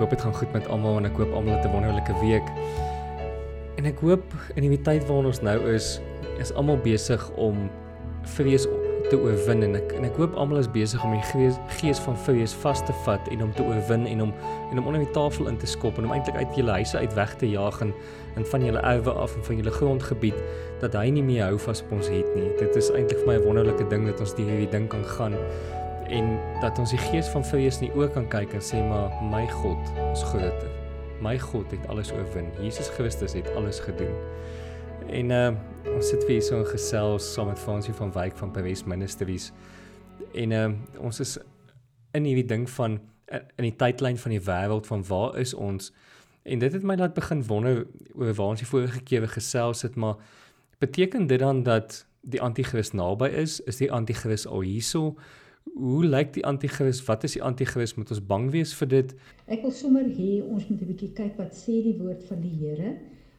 hoop dit gaan goed met almal en ek hoop almal het 'n wonderlike week. En ek hoop in die tyd waarin ons nou is, is almal besig om vrees te oorwin en ek en ek hoop almal is besig om die gees, gees van vrees vas te vat en om te oorwin en om en om onder die tafel in te skop en om eintlik uit julle huise uit weg te jaag en, en van julle erwe af en van julle grondgebied dat hy nie meer hou vas op ons het nie. Dit is eintlik vir my 'n wonderlike ding dat ons hierdie ding kan gaan en dat ons die gees van vrees nie ook kan kyk en sê maar my God is groter. My God het alles oorwin. Jesus Christus het alles gedoen. En uh ons sit weer so in gesels saam met Fransie van Wyk van Paris Ministries. En uh ons is in hierdie ding van in die tydlyn van die wêreld van waar is ons? En dit het my laat begin wonder oor waar ons die vorige keer gesels het, maar beteken dit dan dat die anti-kris naby is? Is die anti-kris al hierso? Hoe lyk die anti-kris? Wat is die anti-kris? Moet ons bang wees vir dit? Ek wil sommer hê ons moet 'n bietjie kyk wat sê die woord van die Here.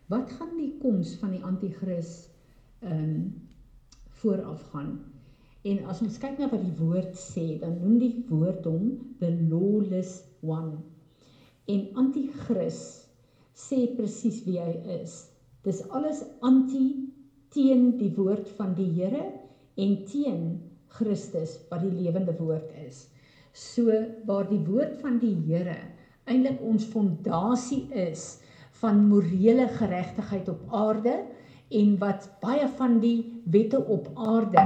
Wat gaan die koms van die anti-kris ehm um, vooraf gaan? En as ons kyk na wat die woord sê, dan noem die woord hom the lawless one. En anti-kris sê presies wie hy is. Dis alles anti teen die woord van die Here en teen Christus wat die lewende woord is. So waar die woord van die Here eintlik ons fondasie is van morele geregtigheid op aarde en wat baie van die wette op aarde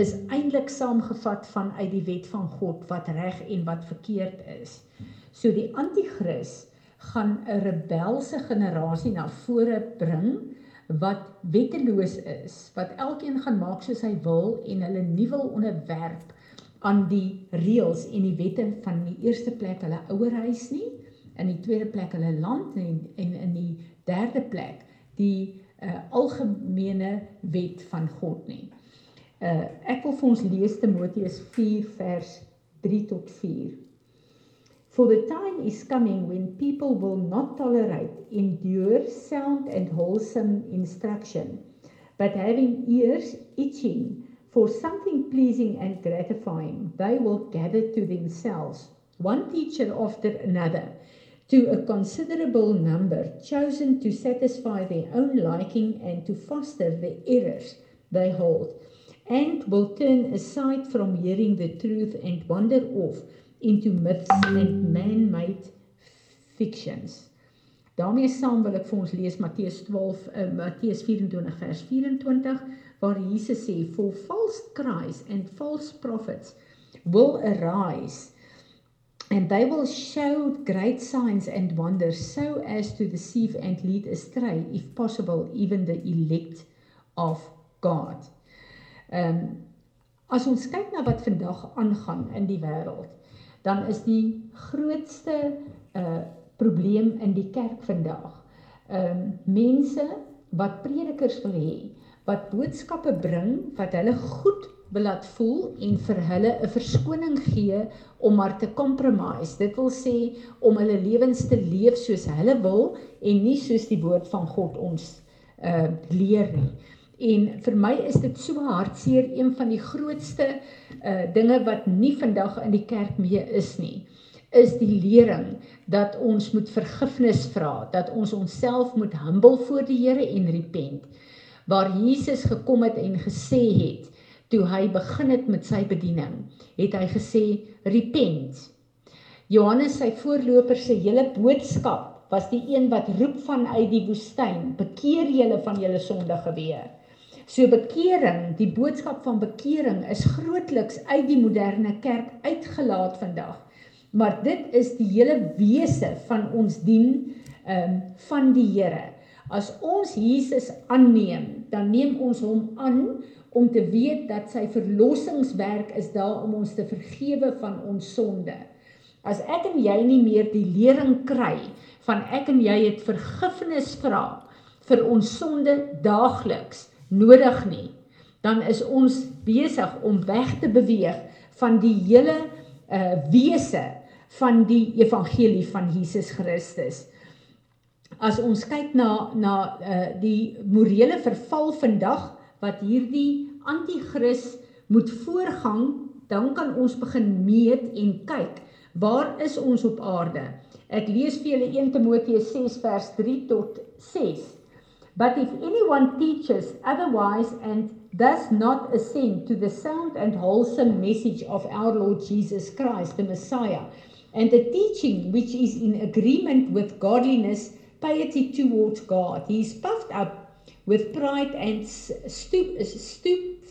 is eintlik saamgevat vanuit die wet van God wat reg en wat verkeerd is. So die anti-kris gaan 'n rebelse generasie na vore bring wat wetteloos is, wat elkeen gaan maak soos hy wil en hulle nie wil onderwerp aan die reëls en die wette van die eerste plek hulle ouerhuis nie, in die tweede plek hulle land en en in die derde plek die uh, algemene wet van God nie. Uh ek wil vir ons lees Timoteus 4 vers 3 tot 4. For the time is coming when people will not tolerate, endure sound and wholesome instruction, but having ears itching for something pleasing and gratifying, they will gather to themselves one teacher after another, to a considerable number, chosen to satisfy their own liking and to foster the errors they hold, and will turn aside from hearing the truth and wander off into myths and man-made fictions. daarmee saam wil ek vir ons lees Matteus 12 uh, Matteus 24 vers 24 waar Jesus sê for false Christ and false prophets will arise and they will show great signs and wonders so as to deceive and lead astray if possible even the elect of God. Ehm um, as ons kyk na wat vandag aangaan in die wêreld dan is die grootste uh probleem in die kerk vandag. Ehm um, mense wat predikers wil hê, wat boodskappe bring wat hulle goed wil laat voel en vir hulle 'n verskoning gee om maar te compromise. Dit wil sê om hulle lewens te leef soos hulle wil en nie soos die woord van God ons uh leer nie. En vir my is dit so hartseer een van die grootste uh dinge wat nie vandag in die kerk mee is nie is die lering dat ons moet vergifnis vra, dat ons onsself moet humble voor die Here en repent. Waar Jesus gekom het en gesê het toe hy begin het met sy bediening, het hy gesê repent. Johannes sy voorloper se hele boodskap was die een wat roep vanuit die woestyn, bekeer julle van julle sondige weë. So bekering, die boodskap van bekering is grootliks uit die moderne kerk uitgelaat vandag. Maar dit is die hele wese van ons dien ehm um, van die Here. As ons Jesus aanneem, dan neem ons hom aan om te weet dat sy verlossingswerk is daar om ons te vergewe van ons sonde. As ek en jy nie meer die lering kry van ek en jy het vergifnis vra vir ons sonde daagliks nodig nie, dan is ons besig om weg te beweeg van die hele uh wese van die evangelie van Jesus Christus. As ons kyk na na uh die morele verval vandag wat hierdie anti-kris moet voorgang, dan kan ons begin meet en kyk Waar is ons op aarde? Ek lees vir julle 1 Timoteus 6 vers 3 tot 6. But if anyone teaches otherwise and does not assent to the sound and wholesome message of our Lord Jesus Christ, the Messiah, and the teaching which is in agreement with godliness, piety towards God, he is puffed up with pride and stoop, stoop,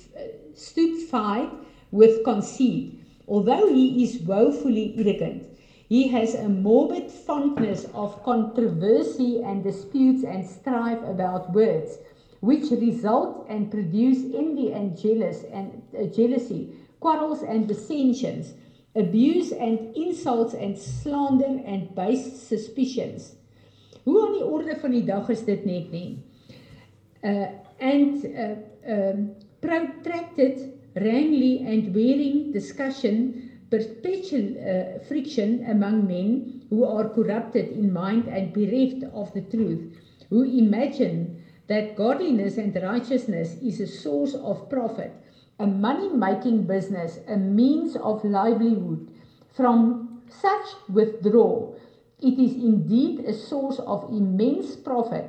stupefied with conceit. Although he is woefully arrogant, he has a morbid fondness of controversy and disputes and strife about words which result and produce envy and jealous and uh, jealousy, quarrels and dissensions, abuse and insults and slander and base suspicions. Hoe aan die orde van die dag is dit net nie. Uh and uh um protracted wrangly and wearing discussion perpetual uh, friction among men who are corrupted in mind and bereft of the truth who imagine that godliness and righteousness is a source of profit, a money making business, a means of livelihood. From such withdrawal, it is indeed a source of immense profit,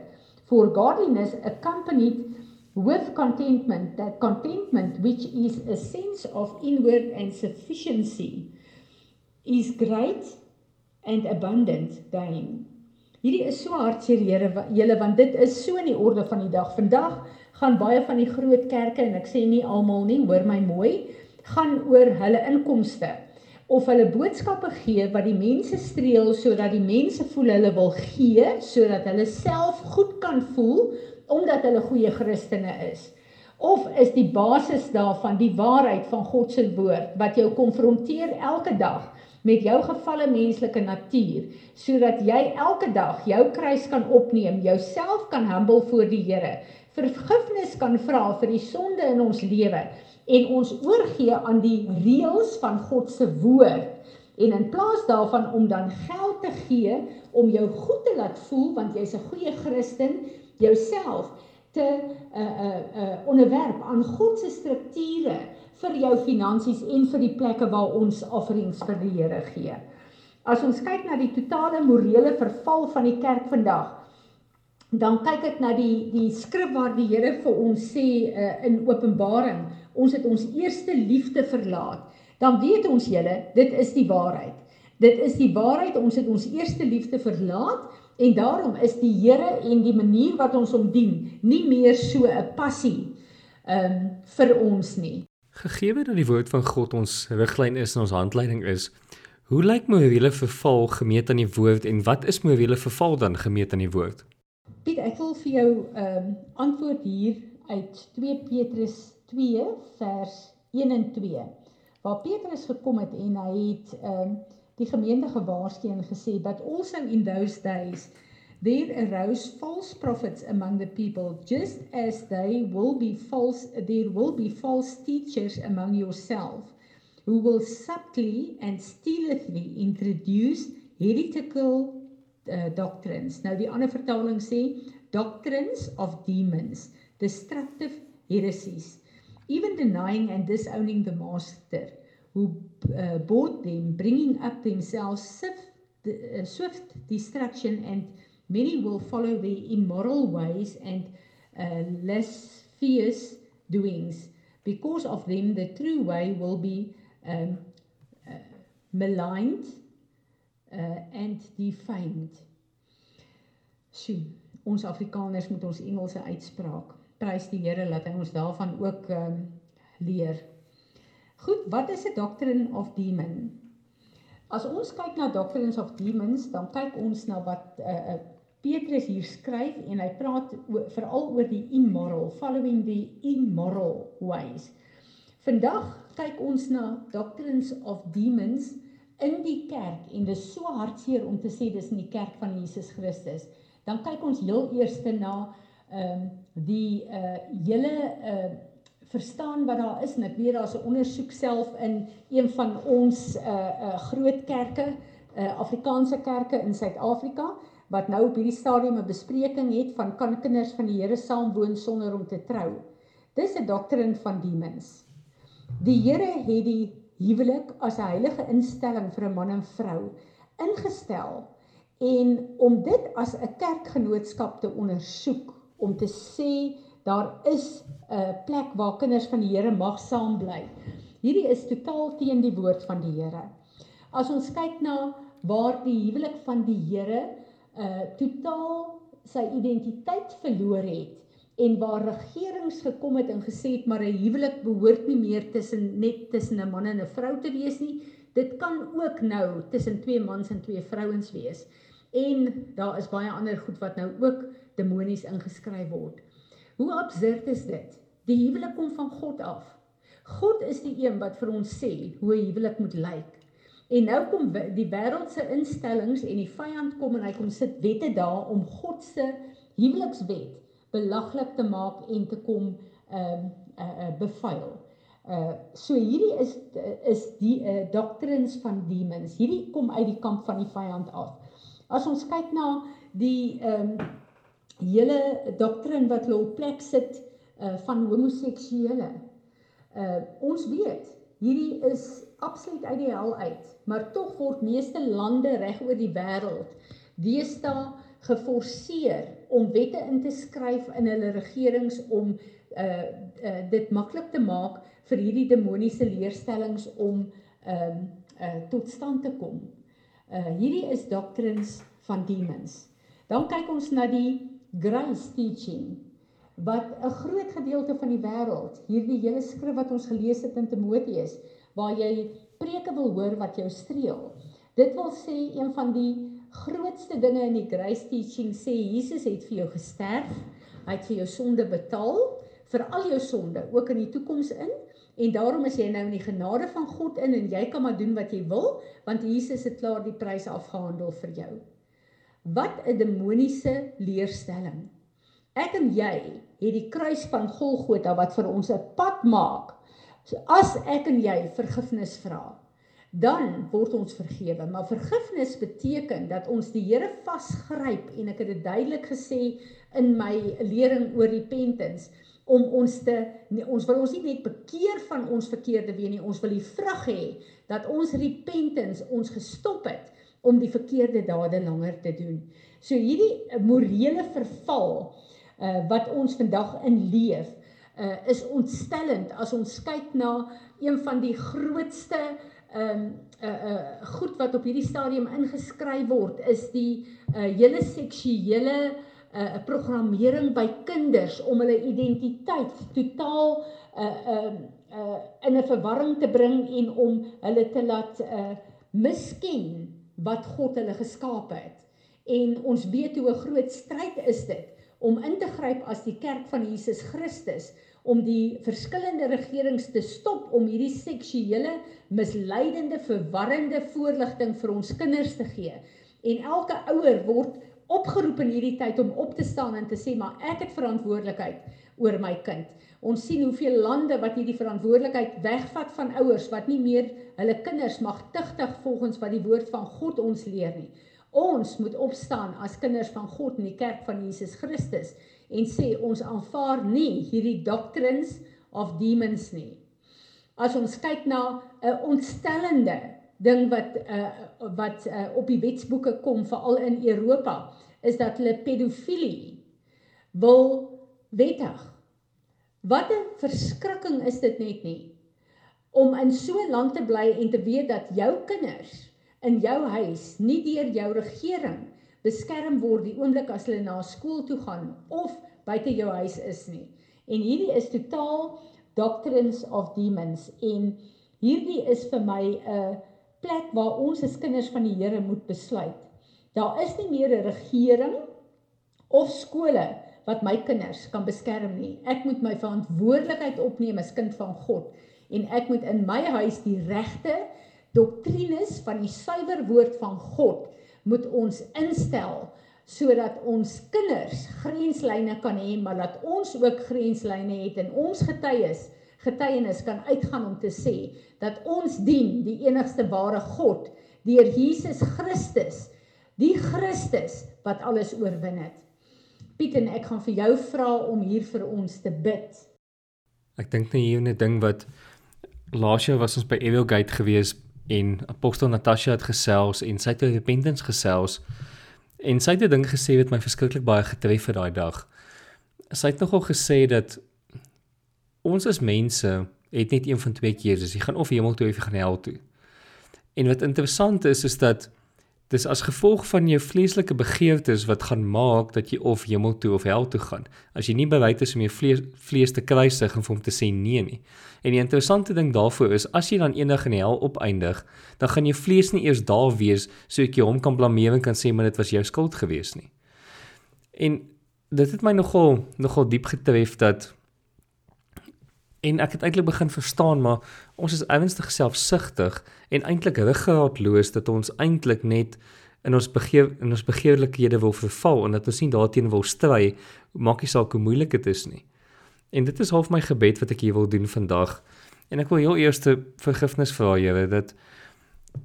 for godliness accompanied with contentment, that contentment which is a sense of inward and sufficiency, is great and abundant gain. Hierdie is so hartseer Here julle want dit is so in die orde van die dag. Vandag gaan baie van die groot kerke en ek sê nie almal nie, hoor my mooi, gaan oor hulle inkomste of hulle boodskappe gee wat die mense streel sodat die mense voel hulle wil gee sodat hulle self goed kan voel omdat hulle goeie Christene is. Of is die basis daarvan die waarheid van God se woord wat jou konfronteer elke dag met jou gevalle menslike natuur sodat jy elke dag jou kruis kan opneem, jouself kan humble voor die Here, vergifnis kan vra vir die sonde in ons lewe en ons oorgee aan die reëls van God se woord en in plaas daarvan om dan geld te gee om jou goed te laat voel want jy's 'n goeie Christen jouself te uh uh uh onderwerp aan God se strukture vir jou finansies en vir die plekke waar ons offerings vir die Here gee. As ons kyk na die totale morele verval van die kerk vandag, dan kyk ek na die die skrif waar die Here vir ons sê uh, in Openbaring, ons het ons eerste liefde verlaat. Dan weet ons julle, dit is die waarheid. Dit is die waarheid, ons het ons eerste liefde verlaat en daarom is die Here en die manier wat ons hom dien nie meer so 'n passie ehm um, vir ons nie. Gegee dat die woord van God ons riglyn is en ons handleiding is, hoe lyk morele verval gemeet aan die woord en wat is morele verval dan gemeet aan die woord? Piet, ek wil vir jou ehm um, antwoord hier uit 2 Petrus 2 vers 1 en 2. Waar Petrus gekom het en hy het ehm um, die gemeente gewaarsku en gesê, "But also in those days there arose false prophets among the people, just as they will be false, there will be false teachers among yourself, who will subtly and stealthily introduce heretical uh, doctrines. Nou die ander vertaling sê doctrines of demons, destructive heresies, even denying and disowning the master who uh, bought them, bringing up themselves swift, uh, swift destruction and Many will follow their immoral ways and uh, lascivious doings. Because of them, the true way will be um, uh, maligned uh, and defamed. So, ons Afrikaners moet ons Engelse uitspraak. Prys die Here dat hy ons daarvan ook um, leer. Goed, wat is 'n doctrine of demon? As ons kyk na doctrines of demons, dan kyk ons na wat 'n uh, Petrus hier skryf en hy praat veral oor die immoral, following the immoral ways. Vandag kyk ons na doctrines of demons in die kerk en dit is so hartseer om te sê dis in die kerk van Jesus Christus. Dan kyk ons heel eers na ehm um, die uh hele uh verstaan wat daar is en ek weet daar's 'n ondersoek self in een van ons uh uh groot kerke, uh Afrikaanse kerke in Suid-Afrika wat nou op hierdie stadium 'n bespreking het van kan kinders van die Here saam woon sonder om te trou. Dis 'n doctrine van demons. Die Here het die huwelik as 'n heilige instelling vir 'n man en vrou ingestel en om dit as 'n kerkgenootskap te ondersoek om te sê daar is 'n plek waar kinders van die Here mag saam bly. Hierdie is totaal teen die woord van die Here. As ons kyk na waar die huwelik van die Here uh totaal sy identiteit verloor het en waar regerings gekom het en gesê het maar 'n huwelik behoort nie meer tussen net tussen 'n man en 'n vrou te wees nie. Dit kan ook nou tussen twee mans en twee vrouens wees. En daar is baie ander goed wat nou ook demonies ingeskryf word. Hoe absurd is dit? Die huwelik kom van God af. God is die een wat vir ons sê hoe 'n huwelik moet lyk. En nou kom die wêreldse instellings en die vyand kom en hy kom sit wette daar om God se huwelikswet belaglik te maak en te kom ehm uh, uh, uh, bevuil. Uh so hierdie is is die uh, doctrines van demons. Hierdie kom uit die kamp van die vyand af. As ons kyk na die ehm um, hele doktrine wat hulle op plek sit uh van homoseksuele. Uh ons weet hierdie is absoluut uit die hel uit, maar tog word meeste lande reg oor die wêreld deesdae geforseer om wette in te skryf in hulle regerings om uh uh dit maklik te maak vir hierdie demoniese leerstellings om ehm uh, uh tot stand te kom. Uh hierdie is doctrines van demons. Dan kyk ons na die grace teaching wat 'n groot gedeelte van die wêreld, hierdie hele skrif wat ons gelees het in Timoteus, waar jy preke wil hoor wat jou streel. Dit wil sê een van die grootste dinge in die grace teaching sê Jesus het vir jou gesterf. Hy het vir jou sonde betaal vir al jou sonde, ook in die toekoms in. En daarom is jy nou in die genade van God in en jy kan maar doen wat jy wil want Jesus het klaar die prys afgehandel vir jou. Wat 'n demoniese leerstelling. Ek en jy het die kruis van Golgotha wat vir ons 'n pad maak. So as ek en jy vergifnis vra, dan word ons vergewe, maar vergifnis beteken dat ons die Here vasgryp en ek het dit duidelik gesê in my lering oor repentance om ons te nie, ons wil ons nie net bekeer van ons verkeerde weë nie, ons wil die vrug hê dat ons repentance ons gestop het om die verkeerde dade langer te doen. So hierdie morele verval uh, wat ons vandag in leef, uh, is ontstellend as ons kyk na een van die grootste ehm um, uh uh goed wat op hierdie stadium ingeskryf word is die uh hele seksuele uh programmering by kinders om hulle identiteit totaal uh uh uh in 'n verwarring te bring en om hulle te laat uh misken wat God hulle geskaap het. En ons weet hoe 'n groot stryd is dit om in te gryp as die kerk van Jesus Christus om die verskillende regerings te stop om hierdie seksuele misleidende verwarrende voorligting vir ons kinders te gee. En elke ouer word opgeroep in hierdie tyd om op te staan en te sê maar ek het verantwoordelikheid oor my kind. Ons sien hoeveel lande wat hierdie verantwoordelikheid wegvat van ouers wat nie meer hulle kinders mag tigtig volgens wat die woord van God ons leer nie. Ons moet opstaan as kinders van God in die kerk van Jesus Christus en sê ons aanvaar nie hierdie doctrines of demons nie. As ons kyk na 'n ontstellende ding wat uh, wat uh, op die wetsboeke kom veral in Europa is dat hulle pedofilie wil wettig Wat 'n verskrikking is dit net nie om in so 'n land te bly en te weet dat jou kinders in jou huis nie deur jou regering beskerm word die oomblik as hulle na skool toe gaan of buite jou huis is nie. En hierdie is totaal doctrines of demons en hierdie is vir my 'n plek waar ons as kinders van die Here moet besluit. Daar is nie meer 'n regering of skole wat my kinders kan beskerm nie. Ek moet my verantwoordelikheid opneem as kind van God en ek moet in my huis die regte doktrines van die suiwer woord van God moet ons instel sodat ons kinders grenslyne kan hê maar dat ons ook grenslyne het en ons getuies getuienis kan uitgaan om te sê dat ons dien die enigste ware God deur Jesus Christus die Christus wat alles oorwin het Piet en ek gaan vir jou vra om hier vir ons te bid. Ek dink net hier 'n ding wat laas jaar was ons by Evil Gate gewees en Apostel Natasha het gesels en sy het oor repentance gesels. En sy het 'n ding gesê wat my verskriklik baie getref het daai dag. Sy het nogal gesê dat ons as mense het net een van twee keuses. Jy gaan of hemel toe of jy gaan hel toe. En wat interessant is is dat dis as gevolg van jou vleeslike begeertes wat gaan maak dat jy of hemel toe of hel toe gaan. As jy nie bereid is om jou vlees vlees te kruisig en vir hom te sê nee nie. En die interessante ding daarvoor is as jy dan eendag in die hel opeindig, dan gaan jou vlees nie eers daar wees sodat jy hom kan blameer en kan sê maar dit was jou skuld gewees nie. En dit het my nogal nogal diep getref dat En ek het eintlik begin verstaan maar ons is ernstig selfsugtig en eintlik ruggraatloos dat ons eintlik net in ons begeer in ons begeerlikhede wil verval en dat ons nie daarteenoor wil stry maak nie saak hoe moeilik dit is nie. En dit is half my gebed wat ek hier wil doen vandag. En ek wil heel eers vergifnis vra Here dat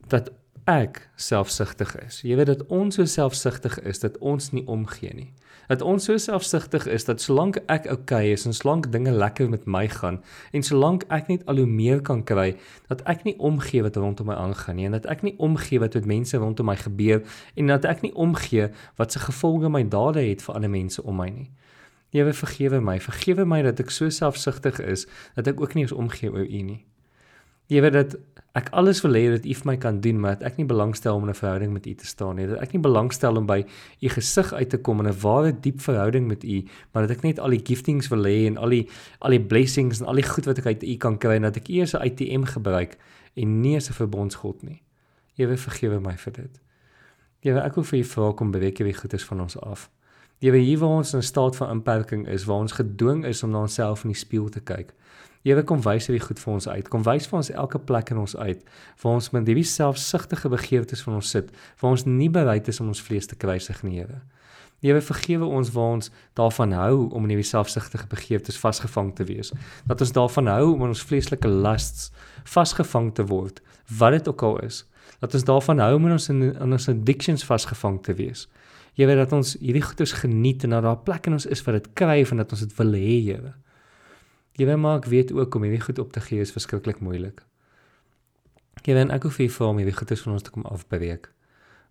dat ek selfsugtig is. Jy weet dat ons so selfsugtig is dat ons nie omgee nie. Dat ons so selfsugtig is dat solank ek oukei okay is en solank dinge lekker met my gaan en solank ek net al hoe meer kan kry, dat ek nie omgee wat rondom my aangaan nie en dat ek nie omgee wat met mense rondom my gebeur en dat ek nie omgee wat se gevolge my dade het vir ander mense om my nie. Here vergewe my, vergewe my dat ek so selfsugtig is dat ek ook nie eens omgee oor U nie. Jy weet dat ek alles wil hê dat U vir my kan doen, maar ek nie belangstel om 'n verhouding met U te staan nie. Dat ek nie belangstel om by U gesig uit te kom in 'n ware diep verhouding met U, maar dat ek net al die giftings wil hê en al die al die blessings en al die goed wat ek uit U kan kry en dat ek eers 'n ATM gebruik en nie as 'n verbondsgod nie. Ewe vergewe my vir dit. Ewe ek wil vir U vra kom beweeg hierdie goedes van ons af. Ewe hier waar ons in 'n staat van inperking is, waar ons gedwing is om na onsself in die spieël te kyk. Here kom wys hierdie goed vir ons uit. Kom wys vir ons elke plek in ons uit waar ons met hierdie selfsugtige begeertes van ons sit, waar ons nie bereid is om ons vlees te kruisig nie, Here. Here vergewe ons waar ons daarvan hou om in hierdie selfsugtige begeertes vasgevang te wees. Dat ons daarvan hou om in ons vleeslike lusts vasgevang te word, wat dit ook al is. Dat ons daarvan hou om in ons in, ons addictions vasgevang te wees. Jy weet dat ons hierdie goeders geniet en dat daar 'n plek in ons is wat dit kryf en dat ons dit wil hê, Here. Jy weet maar ek weet ook om hierdie goed op te gee is verskriklik moeilik. Jy weet ek hoef nie vir hom hierdie goedes van ons te kom afbreek.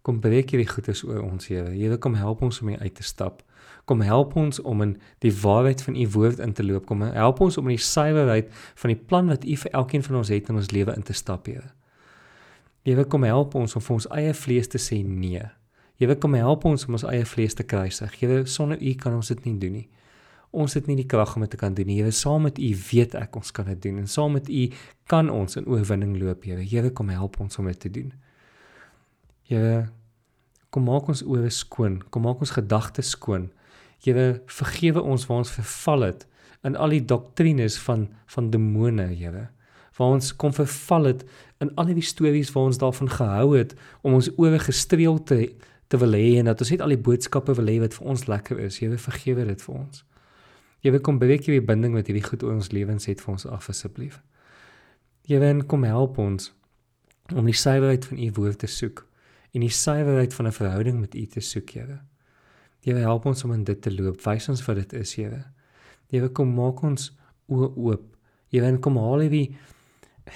Kom breek hierdie goedes oor ons Here. Here kom help ons om hier uit te stap. Kom help ons om in die waarheid van u woord in te loop. Kom help ons om in die suiwerheid van die plan wat u vir elkeen van ons het in ons lewe in te stap, Here. Here kom help ons om vir ons eie vlees te sê nee. Here kom help ons om ons eie vlees te kruisig. Here sonder u kan ons dit nie doen nie ons het nie die krag om dit te kan doen nie. Here, saam met U weet ek ons kan dit doen en saam met U kan ons in oorwinning loop, Here. Here, kom help ons om dit te doen. Here, kom maak ons ore skoon, kom maak ons gedagtes skoon. Here, vergewe ons waar ons verval het in al die doktrines van van demone, Here. Waar ons kom verval het in al die stories waar ons daarvan gehou het om ons ore gestreel te te wil hê en dat ons net al die boodskappe wil hê wat vir ons lekker is. Here, vergewe dit vir ons. Wil kom beweeg hierdie binding wat hierdie goed oor ons lewens het vir ons af asseblief. Wil kom help ons om die suiwerheid van u woord te soek en die suiwerheid van 'n verhouding met u te soek, Here. Wil help ons om in dit te loop. Wys ons wat dit is, Here. Wil kom maak ons oë oop. Wil kom haal hierdie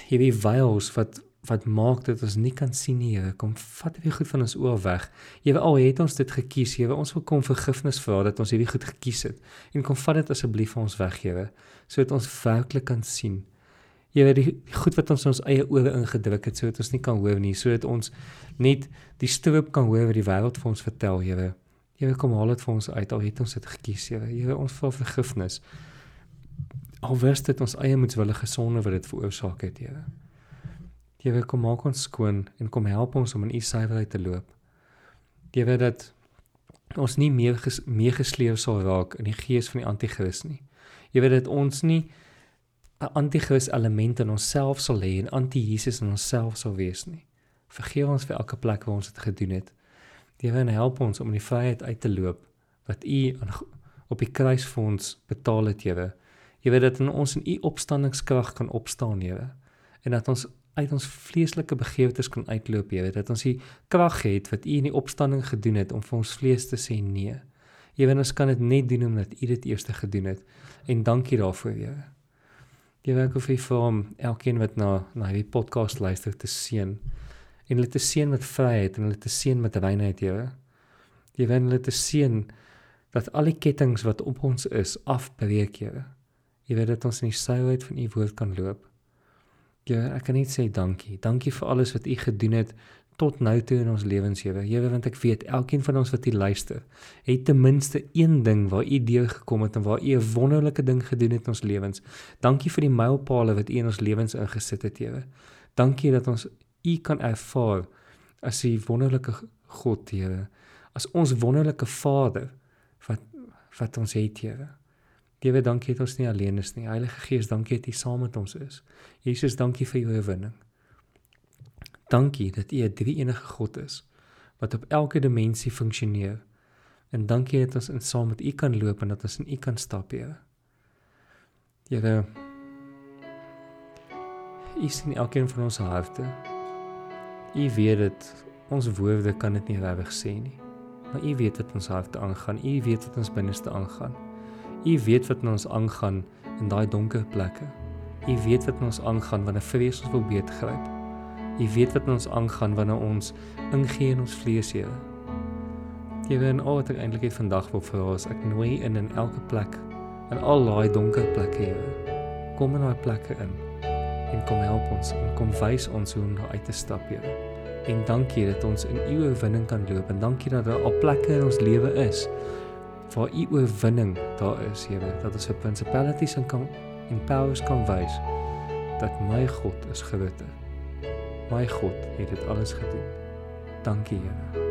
hierdie veils wat wat maak dat ons nie kan sien nie, Here. Kom vat hierdie goed van ons oë weg. Here, al het ons dit gekies, Here, ons wil kom vergifnis vra dat ons hierdie goed gekies het. En kom vat dit asseblief van ons weg, Here, sodat ons werklik kan sien. Here, die, die goed wat ons in ons eie ore ingedruk het, sodat ons nie kan hoor nie, sodat ons net die stroop kan hoor wat die wêreld vir ons vertel, Here. Here, kom haal dit vir ons uit. Al het ons dit gekies, Here. Here, ons vra vergifnis. Al wist dit ons eie moedswillige sonde wat dit veroorsaak het, Here. Here kom maak ons skoon en kom help ons om in u suiwerheid te loop. Here dat ons nie meer ges, meegesleep sal raak in die gees van die anti-kris nie. Here dat ons nie 'n anti-kris element in onsself sal hê en anti-Jesus in onsself sal wees nie. Vergeef ons vir elke plek waar ons dit gedoen het. Here en help ons om in die vryheid uit te loop wat u op die kruis vir ons betaal het, Here. Jy weet dat in ons in u opstandingskrag kan opstaan, Here. En dat ons uit ons vleeslike begeertes kan uitloop, Here, dat ons die krag het wat U in die opstanding gedoen het om vir ons vlees te sê nee. Here, ons kan dit net doen omdat U dit eers gedoen het. En dankie daarvoor, Here. Here, ek wil vir U vra om elkeen wat na na hierdie podcast luister te seën en hulle te seën met vryheid en hulle te seën met reinheid, Here. Here, en hulle te seën dat al die kettinge wat op ons is afbreek, Here. Jy weet dat ons in die suiwerheid van U woord kan loop. Here, ek kan net sê dankie. Dankie vir alles wat U gedoen het tot nou toe in ons lewens, Here. Here, want ek weet elkeen van ons wat hier luister, het ten minste een ding waar U deur gekom het en waar U 'n wonderlike ding gedoen het in ons lewens. Dankie vir die mylpale wat U in ons lewens ingesit het, Here. Dankie dat ons U kan ervaar as U wonderlike God, Here. As ons wonderlike Vader wat wat ons het, Here. Here, dankie dat ons nie alleen is nie. Heilige Gees, dankie dat U saam met ons is. Jesus, dankie vir U oorwinning. Dankie dat U 'n drie-enige God is wat op elke dimensie funksioneer. En dankie dat ons in saam met U kan loop en dat ons in U kan stap, Here. Here, U sien elkeen van ons harte. U weet dit ons woorde kan dit nie regtig sê nie. Maar U weet wat ons harte aangaan. U weet wat ons binneste aangaan. U weet wat in ons aangaan in daai donker plekke. U weet wat in ons aangaan wanneer vrees ons wil beetgryp. U weet wat in ons aangaan wanneer ons ingee in ons vlees, Here. Here, en al wat ek eintlik het vandag wil vra is ek nooi in in elke plek in al daai donker plekke, Here. Kom in daai plekke in en kom help ons en kom wys ons hoe om daar uit te stap, Here. En dankie dat ons in U oorwinning kan loop en dankie dat daar al plekke in ons lewe is waar U oorwinning daar is, Here, dat ons op principalities en kan en powers kan wys dat my God is groter. My God het dit alles gedoen. Dankie, Here.